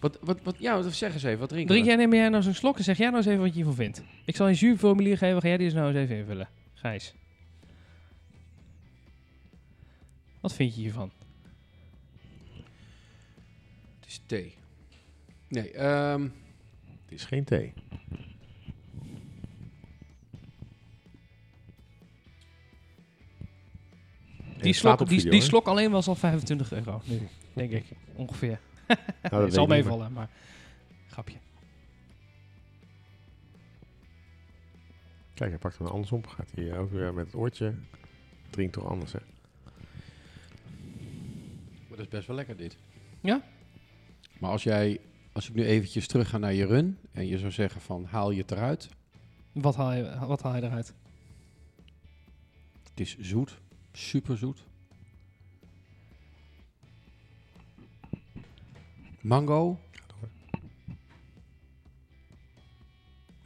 Wat, wat, wat, ja, zeg eens even, wat drinken Drink we? jij, neem jij nou zo'n slok en zeg jij nou eens even wat je hiervan vindt. Ik zal een juryformulier geven, ga jij die eens nou eens even invullen. Gijs. Wat vind je hiervan? Het is thee. Nee, ehm Het is geen thee. Die slok, die, slok alleen was al 25 euro. Nu, denk ik. Ongeveer. Nou, dat zal meevallen, maar... Grapje. Kijk, hij pakt hem andersom. Gaat hij ook weer met het oortje. Drinkt toch anders, hè? maar dat is best wel lekker dit. Ja? Maar als jij, als ik nu eventjes terug ga naar je run en je zou zeggen van haal je het eruit. Wat haal je, wat haal je eruit? Het is zoet, super zoet. Mango.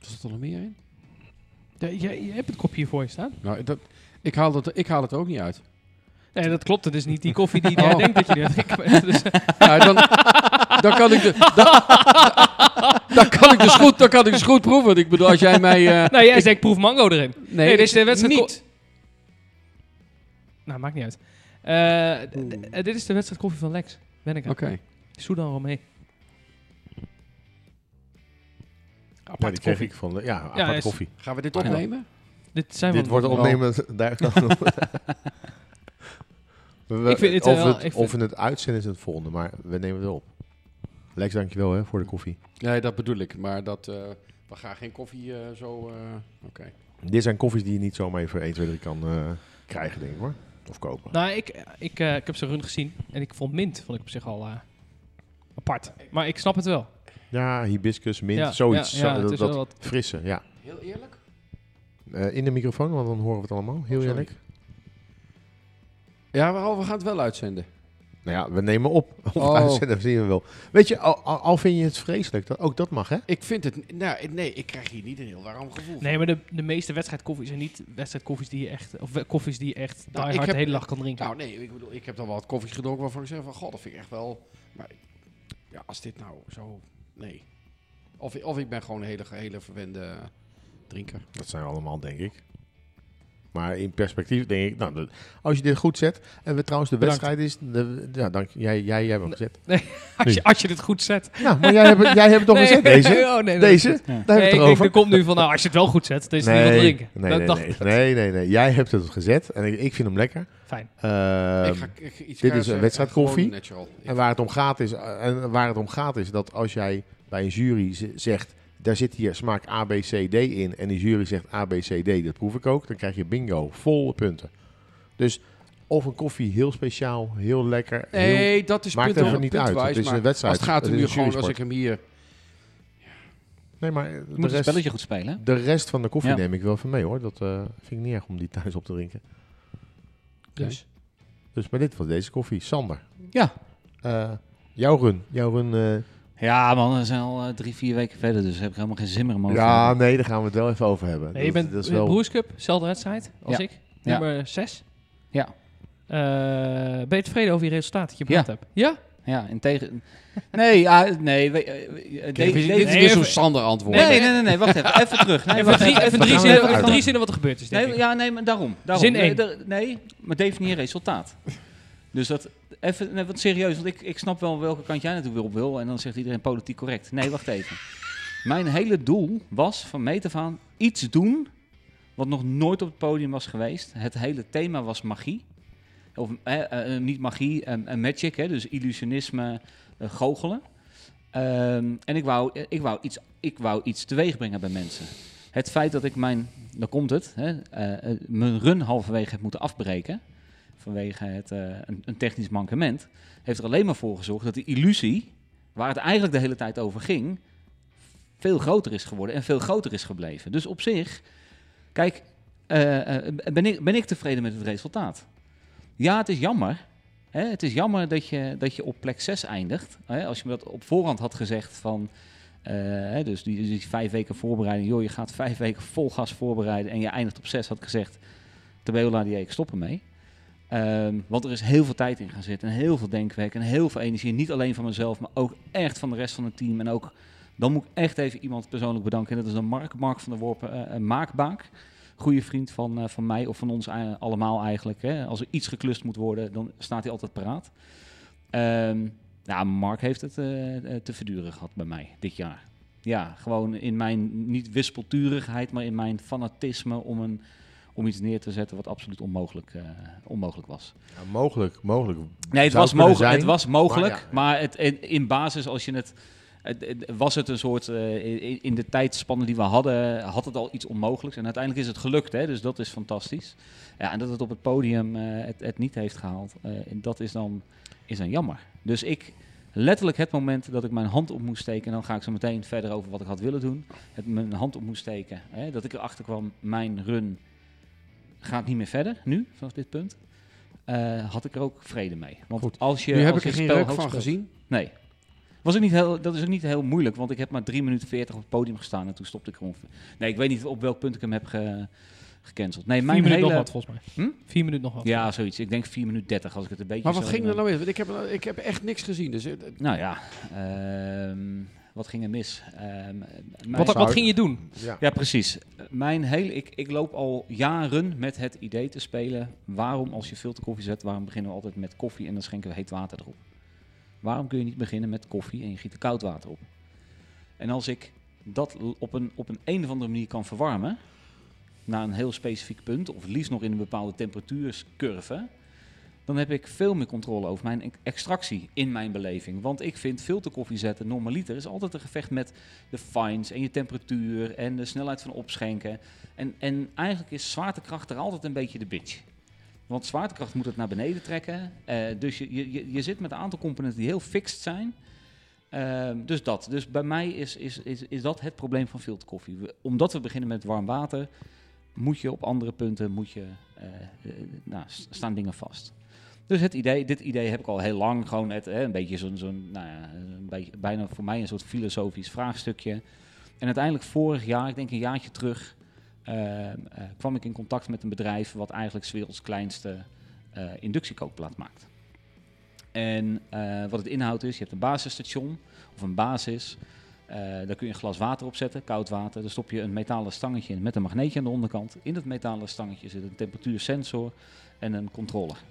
Zit er nog meer in? Ja, je, je hebt het kopje hier voor je staan. Nou, dat, ik, haal het, ik haal het er ook niet uit. Nee, dat klopt. Het is niet die koffie die jij Oh. denkt dat je net drinkt. Dus, Ja, dan, dan kan ik de, dan, dan kan ik dus goed, dan kan ik dus goed proeven. Ik bedoel, als jij mij... eh, nou, jij zegt proef mango erin. nee, Nee, dit is de wedstrijd niet. Nou, maakt niet uit. Eh, eh, dit is de wedstrijd koffie van Lex. Ben ik Oké. Soudan Romee. Ja, die kreeg ik van de... Ja, aparte is- koffie. Gaan we dit Ja. opnemen? Dit zijn Dit wel- wordt opnemen... Daar, We- Ik vind het of, wel- het, ik vind- of in het uitzenden is het volgende, maar we nemen het wel op. Lex, dankjewel hè, voor de koffie. Nee, dat bedoel ik. Maar dat, eh, we gaan geen koffie eh, zo... eh, Oké. Dit zijn koffies die je niet zomaar even 1, 2, 3 kan eh, krijgen, denk ik hoor. Of kopen. Nou, ik, ik, eh, ik heb zijn run gezien. En ik vond mint vond ik op zich al eh, apart. Maar ik snap het wel. Ja, hibiscus, mint, Ja, zoiets. ja, ja, het dat is dat wel wat- frisse, ja. Heel eerlijk? Eh, in de microfoon, want dan horen we het allemaal. Heel Oh, sorry. eerlijk. Ja, we, we gaan het wel uitzenden. Nou ja, we nemen op. Of Oh. uitzenden, zien we wel. Weet je, al, al, al vind je het vreselijk, dat, ook dat mag hè? Ik vind het... Nou, nee, ik krijg hier niet een heel warm gevoel van. Nee, maar de, de meeste wedstrijdkoffies zijn niet wedstrijdkoffies die je echt... Of we- koffies die je echt Nou, die ik hard heb- de hele dag kan drinken. Nou, nee, ik bedoel, ik heb dan wel wat koffies gedronken waarvan ik zeg van... God, dat vind ik echt wel... Maar ja, als dit nou zo... Nee. Of, of ik ben gewoon een hele, hele verwende drinker. Dat zijn we allemaal, denk ik. Maar in perspectief denk ik, nou, als je dit goed zet. En we trouwens, de Bedankt. wedstrijd is. De, ja, dank, jij, jij, jij hebt hem gezet. als, je, als je dit goed zet. Ja, maar jij hebt, het- jij hebt het toch Nee, gezet, deze? oh, nee, deze? Daar Nee, we ik erover. er komt nu van, nou, als je het wel goed zet, dan is het niet wat drinken. nee, dat nee, dacht nee, ik. nee, nee, nee. Jij hebt het gezet en ik, ik vind hem lekker. Fijn. Ehm, ik ga, ik, ga iets dit is een gewoon Natural. En waar het om gaat is, en waar het om gaat is dat als jij bij een jury zegt, daar zit hier smaak A, B, C, D in, en de jury zegt A, B, C, D, dat proef ik ook, dan krijg je bingo, volle punten. Dus of een koffie heel speciaal, heel lekker, heel, Nee, dat is maakt punt- even niet uit. Het is maar een wedstrijd. Als het gaat Het er is nu een gewoon, als ik hem hier... Nee, maar Je de moet een rest, spelletje goed spelen. de rest van de koffie Ja. neem ik wel van mee hoor. Dat eh, vind ik niet erg om die thuis op te drinken. Dus. Dus maar dit was deze koffie. Sander, Ja. eh, jouw run. Jouw run eh, Ja, man, we zijn al eh, drie, vier weken verder, dus heb ik helemaal geen zin meer om ja, hebben. nee, daar gaan we het wel even over hebben. Nee, je Dat- bent dat is wel... wel... Broerscup, dezelfde wedstrijd als Ja. ik. Ja. Nummer 6. Ja. ben je tevreden over je resultaat dat je behaald Ja. hebt? Ja? Ja, in tegen... Nee, ja, nee. we- eh, we- eh, Kijk, de- dit is weer zo'n Sander antwoord. Nee, nee, nee, nee, wacht even. Even terug. Nee, Even, wacht drie, even, drie, zinnen, even even uit. drie zinnen wat er gebeurd is, denk Nee, ik. ja, nee, maar daarom. daarom. Zin Nee, maar definieer resultaat. Dus dat, even, wat serieus, want ik, ik snap wel welke kant jij natuurlijk op wil. En dan zegt iedereen politiek correct. Nee, wacht even. Mijn hele doel was van meet af aan iets doen wat nog nooit op het podium was geweest. Het hele thema was magie. Of eh, eh, niet magie, en en magic, hè, dus illusionisme, eh, goochelen. Ehm, en ik wou, eh, ik, wou iets, ik wou iets teweeg brengen bij mensen. Het feit dat ik mijn, dan komt het, hè, eh, eh, mijn run halverwege heb moeten afbreken. Vanwege het, eh, een, technisch mankement. Heeft er alleen maar voor gezorgd dat de illusie waar het eigenlijk de hele tijd over ging, veel groter is geworden en veel groter is gebleven. Dus op zich, kijk, eh, eh, ben, ik, ben ik tevreden met het resultaat? Ja, het is jammer. Hè? Het is jammer dat je, dat je op plek 6 eindigt. Hè? Als je me dat op voorhand had gezegd van... dus die, die vijf weken voorbereiding, joh, je gaat vijf weken vol gas voorbereiden en je eindigt op zes, had gezegd, Tabeo die ik stop ermee. Ehm, want er is heel veel tijd in gaan zitten en heel veel denkwerk en heel veel energie. Niet alleen van mezelf, maar ook echt van de rest van het team. En ook, dan moet ik echt even iemand persoonlijk bedanken. En dat is dan Mark, Mark van der Worpen, eh, Maakbaak. Goede vriend van, eh, van mij of van ons allemaal eigenlijk. Hè. Als er iets geklust moet worden, dan staat hij altijd paraat. Nou, Mark heeft het te verduren gehad bij mij dit jaar. Ja, gewoon in mijn, niet wispelturigheid, maar in mijn fanatisme om, een, om iets neer te zetten wat absoluut onmogelijk, eh, onmogelijk was. Ja, mogelijk, mogelijk. Nee, het Zou was, mogelijk, zijn, het was mogelijk, maar ja. maar het, in, in basis, als je het, was het een soort, eh, in, de tijdspannen die we hadden, had het al iets onmogelijks. En uiteindelijk is het gelukt, hè, dus dat is fantastisch. Ja, en dat het op het podium eh, het, het niet heeft gehaald, eh, en dat is dan, is dan jammer. Dus ik, letterlijk het moment dat ik mijn hand op moest steken, en dan ga ik zo meteen verder over wat ik had willen doen, het, mijn hand op moest steken, hè, dat ik erachter kwam, mijn run gaat niet meer verder, nu, vanaf dit punt. eh, had ik er ook vrede mee. Want Goed. als je Nu heb als ik er geen spel van speelt- gezien. Nee. Was ook niet heel, dat is ook niet heel moeilijk, want ik heb maar 3 minuten 40 op het podium gestaan en toen stopte ik gewoon. Nee, ik weet niet op welk punt ik hem heb ge, gecanceld. Nee, Vier mijn minuten hele... nog wat, volgens mij. Hm? Vier minuten nog wat. Ja, zoiets. Ik denk 4 minuten 30 als ik het een beetje Maar wat ging er nou in? Want ik heb, ik heb echt niks gezien. Dus, eh, Nou ja, ehm, wat ging er mis? Ehm, Wat, wat ging je doen? Ja. Ja, precies. Mijn hele, ik, ik loop al jaren met het idee te spelen. Waarom, als je filterkoffie zet, waarom beginnen we altijd met koffie en dan schenken we heet water erop? Waarom kun je niet beginnen met koffie en je giet er koud water op? En als ik dat op een, op een, een of andere manier kan verwarmen, naar een heel specifiek punt, of liefst nog in een bepaalde temperatuurscurve, dan heb ik veel meer controle over mijn ex- extractie in mijn beleving. Want ik vind filterkoffie zetten normaliter is altijd een gevecht met de fines en je temperatuur en de snelheid van opschenken. En, en eigenlijk is zwaartekracht er altijd een beetje de bitch. Want zwaartekracht moet het naar beneden trekken. Eh, dus je, je, je- zit met een aantal componenten die heel fixed zijn. Ehm, dus dat. Dus bij mij is, is, is, is dat het probleem van filterkoffie. Omdat we beginnen met warm water, moet je op andere punten moet je, eh, eh, nou, staan dingen vast. Dus het idee, dit idee heb ik al heel lang. Gewoon het, hè, een beetje zo'n, nou ja, een beetje, bijna voor mij een soort filosofisch vraagstukje. En uiteindelijk vorig jaar, ik denk een jaartje terug, ehm, eh, kwam ik in contact met een bedrijf wat eigenlijk 's werelds kleinste eh, inductiekookplaat maakt. En eh, wat het inhoudt is, je hebt een basisstation of een basis. Eh, daar kun je een glas water op zetten, koud water. Daar stop je een metalen stangetje in met een magneetje aan de onderkant. In dat metalen stangetje zit een temperatuursensor en een controller.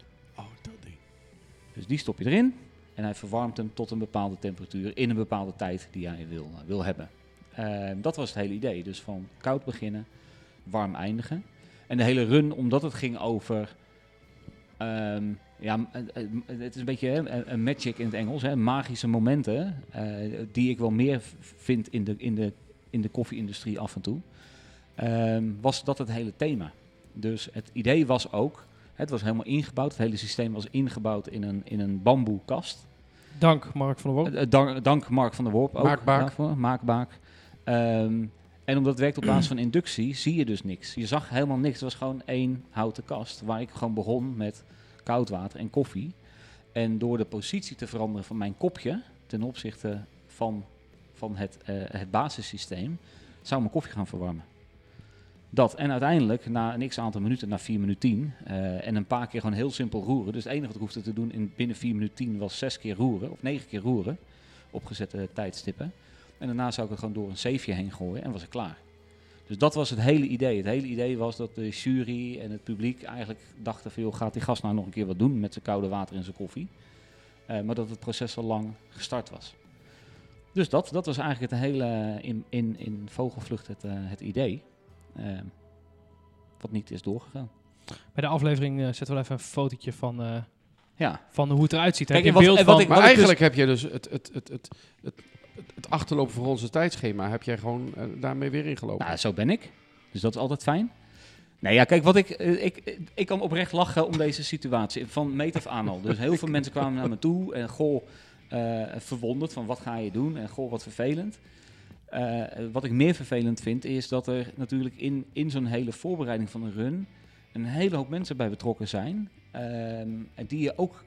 Dus die stop je erin en hij verwarmt hem tot een bepaalde temperatuur in een bepaalde tijd die jij wil, wil hebben. Eh, dat was het hele idee. Dus van koud beginnen, warm eindigen. En de hele run, omdat het ging over. ehm, ja, eh, eh, het is een beetje een- magic in het Engels, hè, magische momenten. eh, die ik wel meer vind in de, in de, in de koffie-industrie af en toe. ehm, was dat het hele thema. Dus het idee was ook het was helemaal ingebouwd. Het hele systeem was ingebouwd in een, in een bamboekast. Dank Mark van der Worp. Eh, eh, dank, dank Mark van der Worp ook Maakbaak. daarvoor. Maakbaak. Ehm, en omdat het werkt op basis van inductie, zie je dus niks. Je zag helemaal niks. Het was gewoon één houten kast waar ik gewoon begon met koud water en koffie. En door de positie te veranderen van mijn kopje ten opzichte van, van het, eh, het basissysteem, zou mijn koffie gaan verwarmen. Dat. En uiteindelijk, na een x aantal minuten, na 4 minuten 10, eh, en een paar keer gewoon heel simpel roeren. Dus het enige wat ik hoefde te doen in binnen 4 minuten 10 was 6 keer roeren, of 9 keer roeren, op gezette tijdstippen. En daarna zou ik het gewoon door een zeefje heen gooien en was ik klaar. Dus dat was het hele idee. Het hele idee was dat de jury en het publiek eigenlijk dachten van... Gaat die gast nou nog een keer wat doen met zijn koude water en zijn koffie? Eh, maar dat het proces al lang gestart was. Dus dat, dat was eigenlijk het hele in, in, in vogelvlucht het, eh, het idee. Eh, wat niet is doorgegaan. Bij de aflevering eh, zetten we wel even een fotootje van, eh, Ja, van hoe het eruit ziet. Kijk, Heb je wat- beeld en wat van... ik- Maar dus- eigenlijk heb je dus het, het, het, het, het, het, het achterlopen voor onze tijdschema, heb jij gewoon eh, daarmee weer ingelopen. nou, zo ben ik. Dus dat is altijd fijn. Nee, ja, kijk, wat ik, ik, ik kan oprecht lachen om deze situatie. Van meet af aan al. Dus heel veel mensen kwamen naar me toe. En goh, eh, verwonderd van wat ga je doen en goh, wat vervelend. Eh, wat ik meer vervelend vind is dat er natuurlijk in, in zo'n hele voorbereiding van een run een hele hoop mensen bij betrokken zijn. ehm, en die je ook,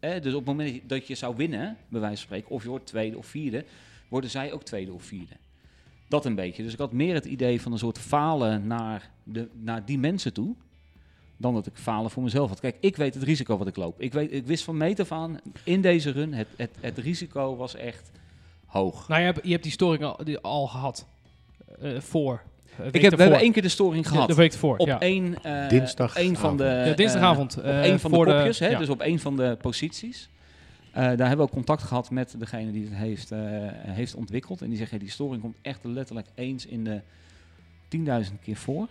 dus op het moment dat je zou winnen, bij wijze van spreken, of je wordt tweede of vierde, worden zij ook tweede of vierde. Dat een beetje. Dus ik had meer het idee van een soort falen naar, de, naar die mensen toe. Dan dat ik falen voor mezelf had. Kijk, ik weet het risico wat ik loop. Ik, weet, ik wist van meet af aan in deze run, het, het risico was echt hoog. Nou, je hebt, je hebt die storing al, die al gehad. eh, voor. Eh, Ik heb, we hebben één keer de storing De- gehad. De week ervoor, op ja. één, eh, Dinsdagavond. één van de, Ja, dinsdagavond. op één van de voor kopjes, hè, ja. dus op één van de posities. Eh, daar hebben we ook contact gehad met degene die het heeft, eh, heeft ontwikkeld. En die zegt, ja, die storing komt echt letterlijk eens in de 10.000 keer voor.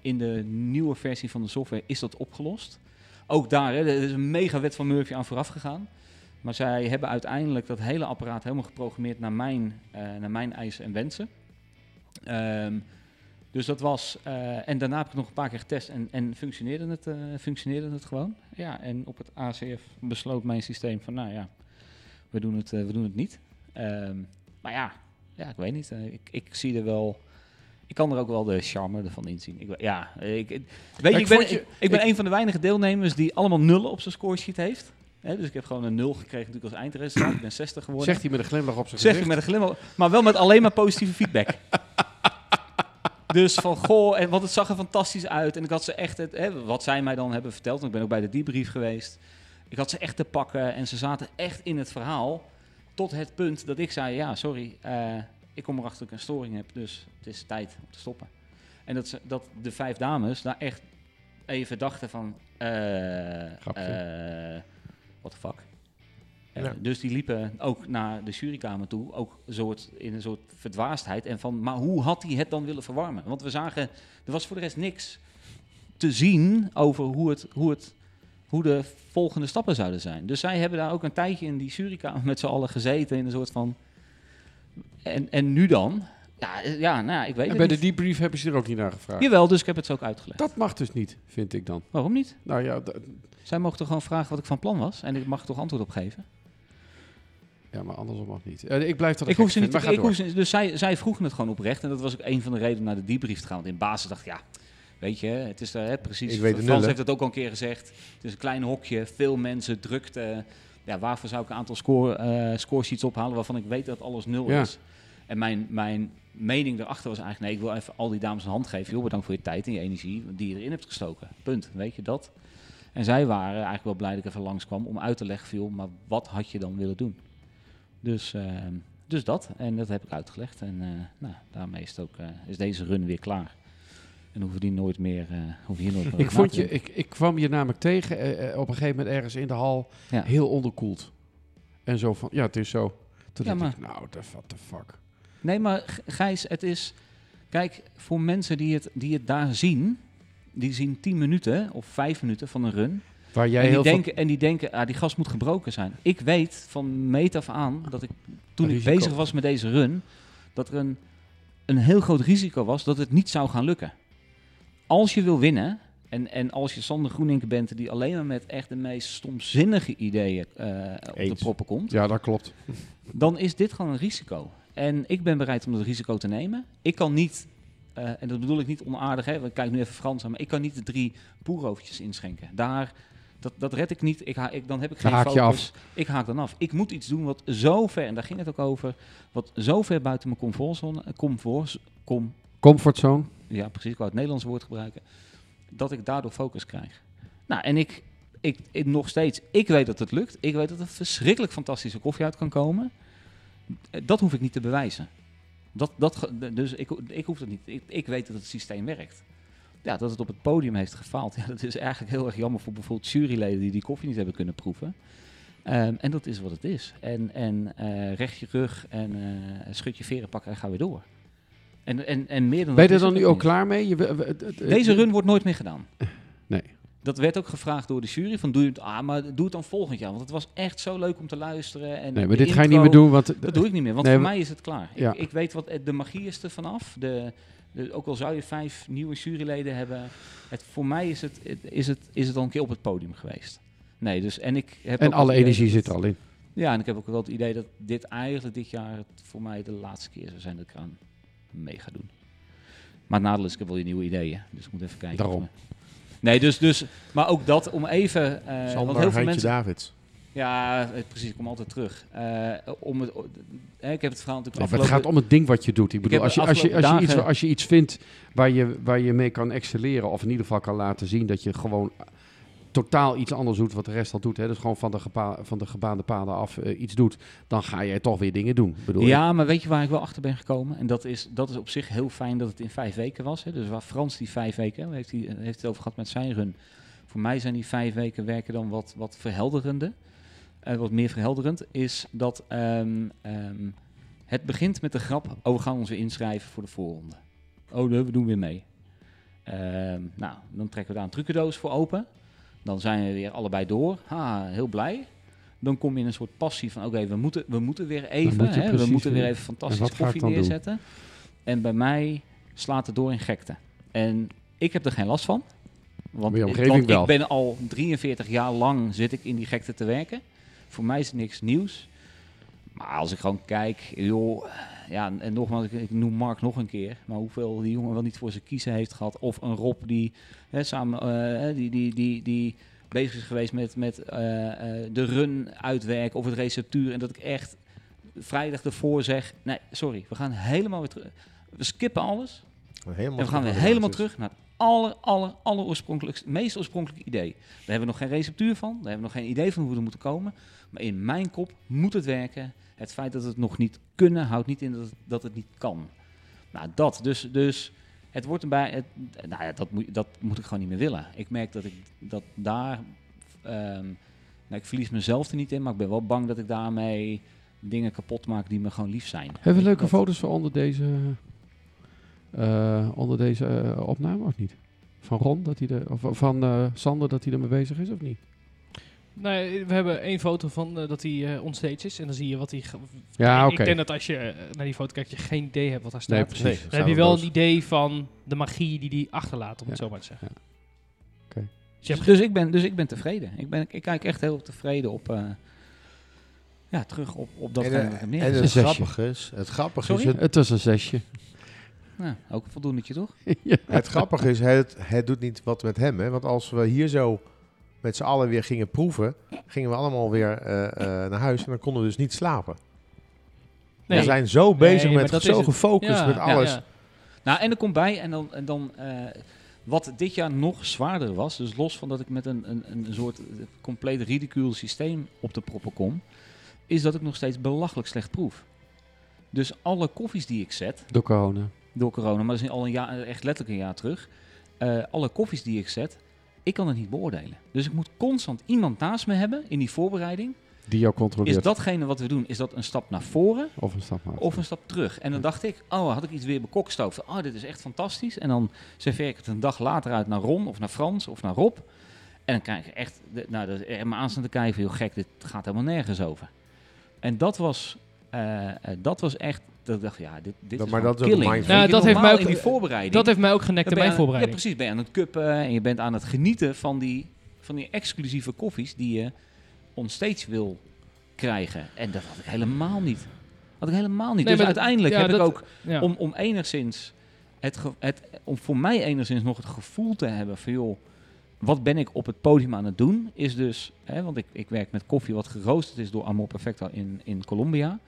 In de nieuwe versie van de software is dat opgelost. Ook daar, hè, er is een mega wet van Murphy aan vooraf gegaan. Maar zij hebben uiteindelijk dat hele apparaat helemaal geprogrammeerd naar mijn, eh, naar mijn eisen en wensen. Ehm, dus dat was. eh, en daarna heb ik nog een paar keer getest en, en functioneerde, het, eh, functioneerde het gewoon. Ja, en op het ACF besloot mijn systeem van, nou ja, we doen het, we doen het niet. Ehm, maar ja, ja, ik weet niet. ik, ik zie er wel. Ik kan er ook wel de charme ervan inzien. Ik, ja, ik, weet je, ik ben, je- ik, ik ben een van de weinige deelnemers die allemaal nullen op zijn scoresheet heeft. Hè, dus ik heb gewoon een nul gekregen natuurlijk als eindresultaat. Ik ben 60 geworden. Zegt hij met een glimlach op zijn gezicht. ik met een glimlach, maar wel met alleen maar positieve feedback. dus van goh, en, want het zag er fantastisch uit. En ik had ze echt, het, hè, wat zij mij dan hebben verteld, want ik ben ook bij de debrief geweest. Ik had ze echt te pakken en ze zaten echt in het verhaal. Tot het punt dat ik zei, ja sorry, eh, ik kom erachter dat ik een storing heb, dus het is tijd om te stoppen. En dat, ze, dat de vijf dames daar echt even dachten van, eh eh, what the fuck. Eh, Ja. Dus die liepen ook naar de jurykamer toe, ook een soort, in een soort verdwaasdheid. En van, maar hoe had hij het dan willen verwarmen? Want we zagen, er was voor de rest niks te zien over hoe, het, hoe, het, hoe de volgende stappen zouden zijn. Dus zij hebben daar ook een tijdje in die jurykamer met z'n allen gezeten in een soort van... En, en nu dan? Ja, eh, ja, nou ja, ik weet En bij de debrief hebben ze er ook niet naar gevraagd. Jawel, dus ik heb het zo ook uitgelegd. Dat mag dus niet, vind ik dan. Waarom niet? Nou ja, Zij mogen toch gewoon vragen wat ik van plan was? En ik mag er toch antwoord op geven? ja maar andersom mag niet. Eh, ik blijf dat Ik hoef ze niet te, ik hoef ze, Dus zij, zij vroegen het gewoon oprecht. En dat was ook een van de redenen om naar de debrief te gaan. Want in basis dacht ik, ja, weet je, het is daar hè, precies. Ik weet de Frans nullen. heeft het ook al een keer gezegd. Het is een klein hokje, veel mensen, drukte. Ja, waarvoor zou ik een aantal score, eh scoresheets ophalen waarvan ik weet dat alles nul Ja. is? En mijn, mijn mening erachter was eigenlijk, nee, ik wil even al die dames een hand geven. Joh, bedankt voor je tijd en je energie die je erin hebt gestoken. Punt, weet je dat? En zij waren eigenlijk wel blij dat ik even langskwam om uit te leggen, viel, maar wat had je dan willen doen? Dus, eh, dus dat, en dat heb ik uitgelegd. En eh, nou, daarmee is, het ook, eh, is deze run weer klaar. En hoeven die nooit meer, eh hoeven hier nooit meer Ik, vond je, ik, ik kwam je namelijk tegen op een gegeven moment ergens in de hal, Ja. heel onderkoeld. En zo van, ja, het is zo. Toen Ja, dacht ik, nou, what the fuck. Nee, maar Gijs, het is... Kijk, voor mensen die het, die het daar zien... Die zien 10 minuten of 5 minuten van een run. Waar jij en, die heel veel... denken, en die denken, ah, die gas moet gebroken zijn. Ik weet van meet af aan dat ik, toen ik bezig was met deze run, dat er een, een heel groot risico was dat het niet zou gaan lukken. Als je wil winnen, en, en als je Sander Groeninken bent, die alleen maar met echt de meest stomzinnige ideeën eh, op de proppen komt, Ja, dat klopt. dan is dit gewoon een risico. En ik ben bereid om dat risico te nemen. Ik kan niet, eh, en dat bedoel ik niet onaardig, hè, want ik kijk nu even Frans aan, maar ik kan niet de drie poerovertjes inschenken. Daar, dat, dat red ik niet. Ik ik, dan heb ik Dan geen haak je focus. Ik haak dan af. Ik moet iets doen wat zo ver, en daar ging het ook over, wat zo ver buiten mijn comfortzone, eh, comfort, com, Comfortzone. ja precies, ik wou het Nederlands woord gebruiken, dat ik daardoor focus krijg. Nou, en ik, ik, ik nog steeds, ik weet dat het lukt. Ik weet dat er verschrikkelijk fantastische koffie uit kan komen. Eh, Dat hoef ik niet te bewijzen. Dat, dat, dus ik, ik hoef het niet. Ik, ik weet dat het systeem werkt. Ja, dat het op het podium heeft gefaald. Ja, dat is eigenlijk heel erg jammer voor bijvoorbeeld juryleden die die koffie niet hebben kunnen proeven. Ehm, en dat is wat het is. En, en eh, recht je rug en eh, schud je veren pakken en ga weer door. En, en, en meer dan Ben je dat er dan nu ook niet. klaar mee? Je, Deze run wordt nooit meer gedaan. Nee. Dat werd ook gevraagd door de jury. Van doe je het, ah, maar doe het dan volgend jaar. Want het was echt zo leuk om te luisteren. En Nee, maar dit ga je niet meer doen, want... Dat doe ik niet meer, want Nee, voor mij is het klaar. Ja. Ik, ik weet wat de magie is er vanaf. De, de, ook al zou je vijf nieuwe juryleden hebben. Het, voor mij is het, is, het, is het al een keer op het podium geweest. Nee, dus en ik heb En alle het energie zit het- er al in. Ja, en ik heb ook wel het idee dat dit eigenlijk dit jaar het voor mij de laatste keer zou zijn dat ik aan mee ga doen. Maar het nadeel is, ik heb wel je nieuwe ideeën. Dus ik moet even kijken. Daarom. Nee, dus, dus, maar ook dat om even... want Sander, heel veel mensen... Davids. Ja, eh, precies, ik kom altijd terug. Eh, om het, eh, ik heb het verhaal natuurlijk maar het afgelopen- gaat om het ding wat je doet. Ik bedoel, heb als je, als, je, afgelopen als, je iets, dagen- als je iets vindt waar je, waar je mee kan excelleren, of in ieder geval kan laten zien dat je gewoon totaal iets anders doet wat de rest al doet. Hè? Dus gewoon van de, van de gebaande paden af eh, iets doet, dan ga je toch weer dingen doen. Bedoel, Ja, maar weet je waar ik wel achter ben gekomen? En dat is, dat is op zich heel fijn dat het in vijf weken was. Hè? Dus waar Frans die vijf weken, heeft, hij, heeft het over gehad met zijn run. Voor mij zijn die vijf weken werken dan wat, wat verhelderende. eh, wat meer verhelderend, is dat ehm, ehm, het begint met de grap, oh we gaan ons weer inschrijven voor de voorronde. Oh, we doen weer mee. Ehm, nou, dan trekken we daar een trucendoos voor open. Dan zijn we weer allebei door. Ha, heel blij. Dan kom je in een soort passie van, oké, we, moeten, we moeten weer even, moet hè, we moeten weer even En fantastisch koffie doen? neerzetten. En bij mij slaat het door in gekte. En ik heb er geen last van. Want, ik- want ben al 43 jaar lang zit ik in die gekte te werken. Voor mij is het niks nieuws. Maar als ik gewoon kijk, joh, ja, en nogmaals, ik, ik noem Mark nog een keer, maar hoeveel die jongen wel niet voor zijn kiezen heeft gehad. Of een Rob die hè, samen, eh, die, die, die, die bezig is geweest met, met eh, eh, de run uitwerken of het receptuur. En dat ik echt vrijdag ervoor zeg, nee, sorry, we gaan helemaal weer terug. We skippen alles Helemaal en we gaan weer helemaal terug naar het aller, aller, aller oorspronkelijkste, meest oorspronkelijke idee. Daar hebben we nog geen receptuur van, daar hebben we nog geen idee van hoe we er moeten komen. Maar in mijn kop moet het werken. Het feit dat we het nog niet kunnen, houdt niet in dat het, dat het niet kan. Nou, dat. Dus, dus het wordt erbij. Het, nou ja, dat moet, dat moet ik gewoon niet meer willen. Ik merk dat ik dat daar. ehm, nou, ik verlies mezelf er niet in, maar ik ben wel bang dat ik daarmee dingen kapot maak die me gewoon lief zijn. Hebben we leuke Dat- foto's voor onder deze, onder deze eh, opname of niet? Van Ron, dat hij er, of van eh, Sander, dat hij ermee bezig is of niet? Nee, we hebben één foto van eh, dat hij eh onstage is. En dan zie je wat hij... Ja, ik, oké. ik denk dat als je eh, naar die foto kijkt, je geen idee hebt wat daar staat. Nee, precies. Nee, dan heb je wel een idee van de magie die hij achterlaat, om het zo maar te zeggen. Ja. Oké. Dus Dus, dus, ik ben, dus ik ben tevreden. Ik, ben, ik kijk echt heel tevreden op. eh, ja, terug op, op dat En, eh, en neergezet. het grappige is, het grappige is, het, Het was een zesje. Nou, ook een voldoendetje toch? ja. het grappige is, het, het doet niet wat met hem. Hè? Want als we hier zo met z'n allen weer gingen proeven, gingen we allemaal weer eh, eh, naar huis en dan konden we dus niet slapen. Nee. We zijn zo bezig Nee, met, dat zo gefocust Ja, met alles. ja. Nou, en er komt bij, en dan, en dan eh, wat dit jaar nog zwaarder was, dus los van dat ik met een, een, een soort compleet ridicule systeem op de proppen kom, is dat ik nog steeds belachelijk slecht proef. Dus alle koffies die ik zet, Door corona. Door corona, maar dat is al een jaar, echt letterlijk een jaar terug, eh, alle koffies die ik zet, ik kan het niet beoordelen. Dus ik moet constant iemand naast me hebben in die voorbereiding. Die jou controleert. Is datgene wat we doen, is dat een stap naar voren Of een stap of een stap terug. En dan dacht ik, oh, had ik iets weer bekokstoofd. Oh, dit is echt fantastisch. En dan serveer ik het een dag later uit naar Ron of naar Frans of naar Rob. En dan krijg ik echt, nou, dat is mijn aanstaan te kijken joh, gek, dit gaat helemaal nergens over. En dat was, eh, eh, dat was echt, dat ik dacht, ja, dit, dit Dat- is maar dat is killing. Nou, dat heeft mij ook- in die voorbereiding. Dat heeft mij ook genekt in mijn Ja, precies. Ben je aan het kuppen en je bent aan het genieten van die, van die exclusieve koffies die je onstage wil krijgen. En dat had ik helemaal niet. Had ik helemaal niet. Nee, dus dat- uiteindelijk ja, heb ik ook, Ja. om, om enigszins, het, ge- het, om voor mij enigszins nog het gevoel te hebben van joh, wat ben ik op het podium aan het doen, is dus, hè, want ik, ik werk met koffie wat geroosterd is door Amor Perfecto in, in Colombia.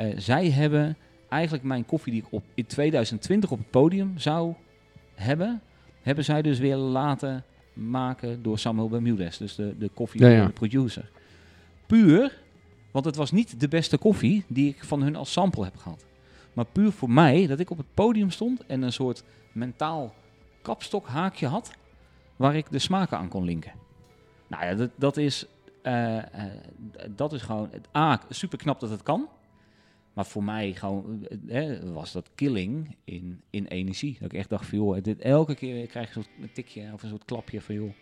Eh, zij hebben eigenlijk mijn koffie die ik op, in 2020 op het podium zou hebben, hebben zij dus weer laten maken door Samuel Bermudez, dus de, de koffie Ja, ja. producer. Puur, want het was niet de beste koffie die ik van hun als sample heb gehad. Maar puur voor mij, dat ik op het podium stond en een soort mentaal kapstokhaakje had, waar ik de smaken aan kon linken. Nou ja, dat, dat is, eh, eh, dat is gewoon, het A, super knap dat het kan. Maar voor mij gewoon, eh, eh, was dat killing in, in energie. Dat ik echt dacht van, joh, dit, elke keer krijg je zo'n tikje of een soort klapje van, joh,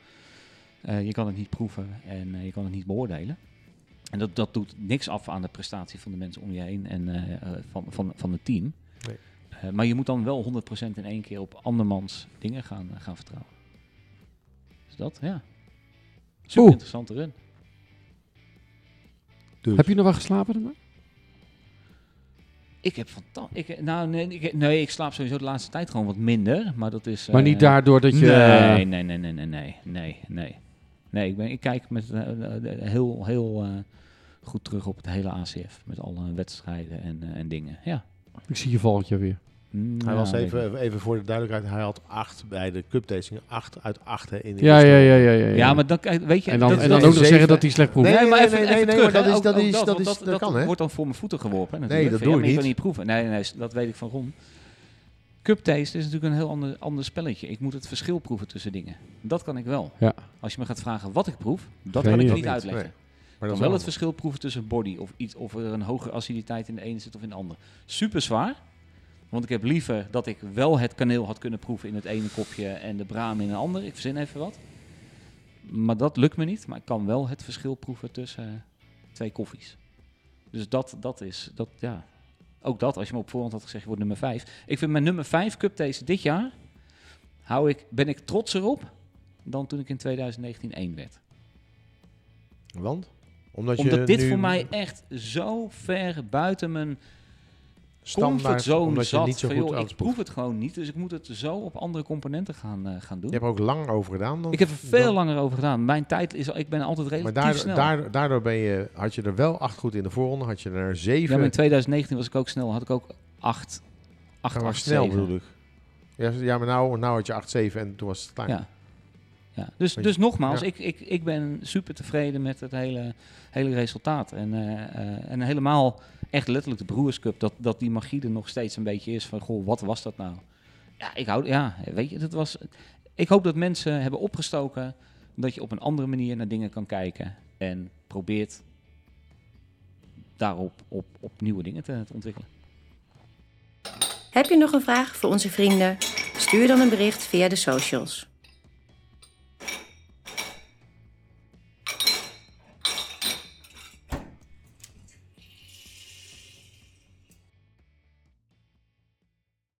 eh, je kan het niet proeven en eh, je kan het niet beoordelen. En dat, dat doet niks af aan de prestatie van de mensen om je heen en eh, eh, van, van, van het team. Nee. Eh, maar je moet dan wel 100% in één keer op andermans dingen gaan, eh, gaan vertrouwen. Dus dat, ja. Super Oeh. interessante run. Dus. Heb je nog wel geslapen? dan? Ik heb fantastisch. Ik, nou, nee ik, nee, ik slaap sowieso de laatste tijd gewoon wat minder. Maar dat is. Maar eh, niet daardoor dat je... Nee, nee, nee, nee, nee, nee, nee, nee. Nee, ik, ben, ik kijk met eh, eh, heel, heel eh, goed terug op het hele ACF. Met alle wedstrijden en, eh, en dingen. Ja. Ik zie je volgend jaar weer. Mm, Hij ja, was ik even, even voor de duidelijkheid, hij had acht bij de cuptasting. Acht uit acht hè, in de Ja, eerste ja, ja, ja, ja. ja. Ja, maar dan, weet je... en dan, dat- en dan ook nog zeggen dat hij slecht proeft. Nee, Nee, maar even, nee, even nee, terug, maar dat hè. is- dat is- dat is- dat kan, hè? wordt dan voor mijn voeten geworpen. hè, Nee, dat doe ik niet. kan niet proeven. Nee, nee, dat weet ik van Ron. Cup taste is natuurlijk een heel ander, ander spelletje. Ik moet het verschil proeven tussen dingen. Dat kan ik wel. Ja. Als je me gaat vragen wat ik proef, dat Geen kan ik niet Niet, uitleggen. nee. Ik Maar kan dat wel het verschil proeven tussen body of, iets, of er een hogere aciditeit in de ene zit of in de andere. Super zwaar. Want ik heb liever dat ik wel het kaneel had kunnen proeven in het ene kopje en de braam in een ander. Ik verzin even wat. Maar dat lukt me niet. Maar ik kan wel het verschil proeven tussen eh, twee koffies. Dus dat, dat is, dat, ja. Ook dat, als je me op voorhand had gezegd, je wordt nummer 5. Ik vind mijn nummer 5 cup taste dit jaar, hou ik, ben ik trotser op dan toen ik in 2019 1 werd. Want? Omdat, je Omdat dit nu voor mij echt zo ver buiten mijn standaard- comfortzone omdat je zat. niet zo van, goed joh, ik proef het gewoon niet, dus ik moet het zo op andere componenten gaan, eh, gaan doen. Je hebt er ook lang over gedaan. Dan, ik heb er veel dan- langer over gedaan. Mijn tijd is, ik ben altijd Maar relatief daardoor, snel. daardoor, daardoor ben je, had je er wel acht goed in de voorronde, had je er zeven. ja, maar in 2019 was ik ook snel, had ik ook 8, 8, Ja, maar 8 snel bedoel ik. Ja, ja, maar nou, nou had je 8-7 en toen was het klaar. Ja. Ja. Dus, dus nogmaals, ja. ik, ik, ik ben super tevreden met het hele, hele resultaat. En, eh, eh, en helemaal echt letterlijk de Brewers Cup, dat, dat die magie er nog steeds een beetje is van, goh, wat was dat nou? Ja, ik hou, ja, weet je, dat was... Ik hoop dat mensen hebben opgestoken dat je op een andere manier naar dingen kan kijken en probeert daarop op, op nieuwe dingen te, te ontwikkelen. Heb je nog een vraag voor onze vrienden? Stuur dan een bericht via de socials.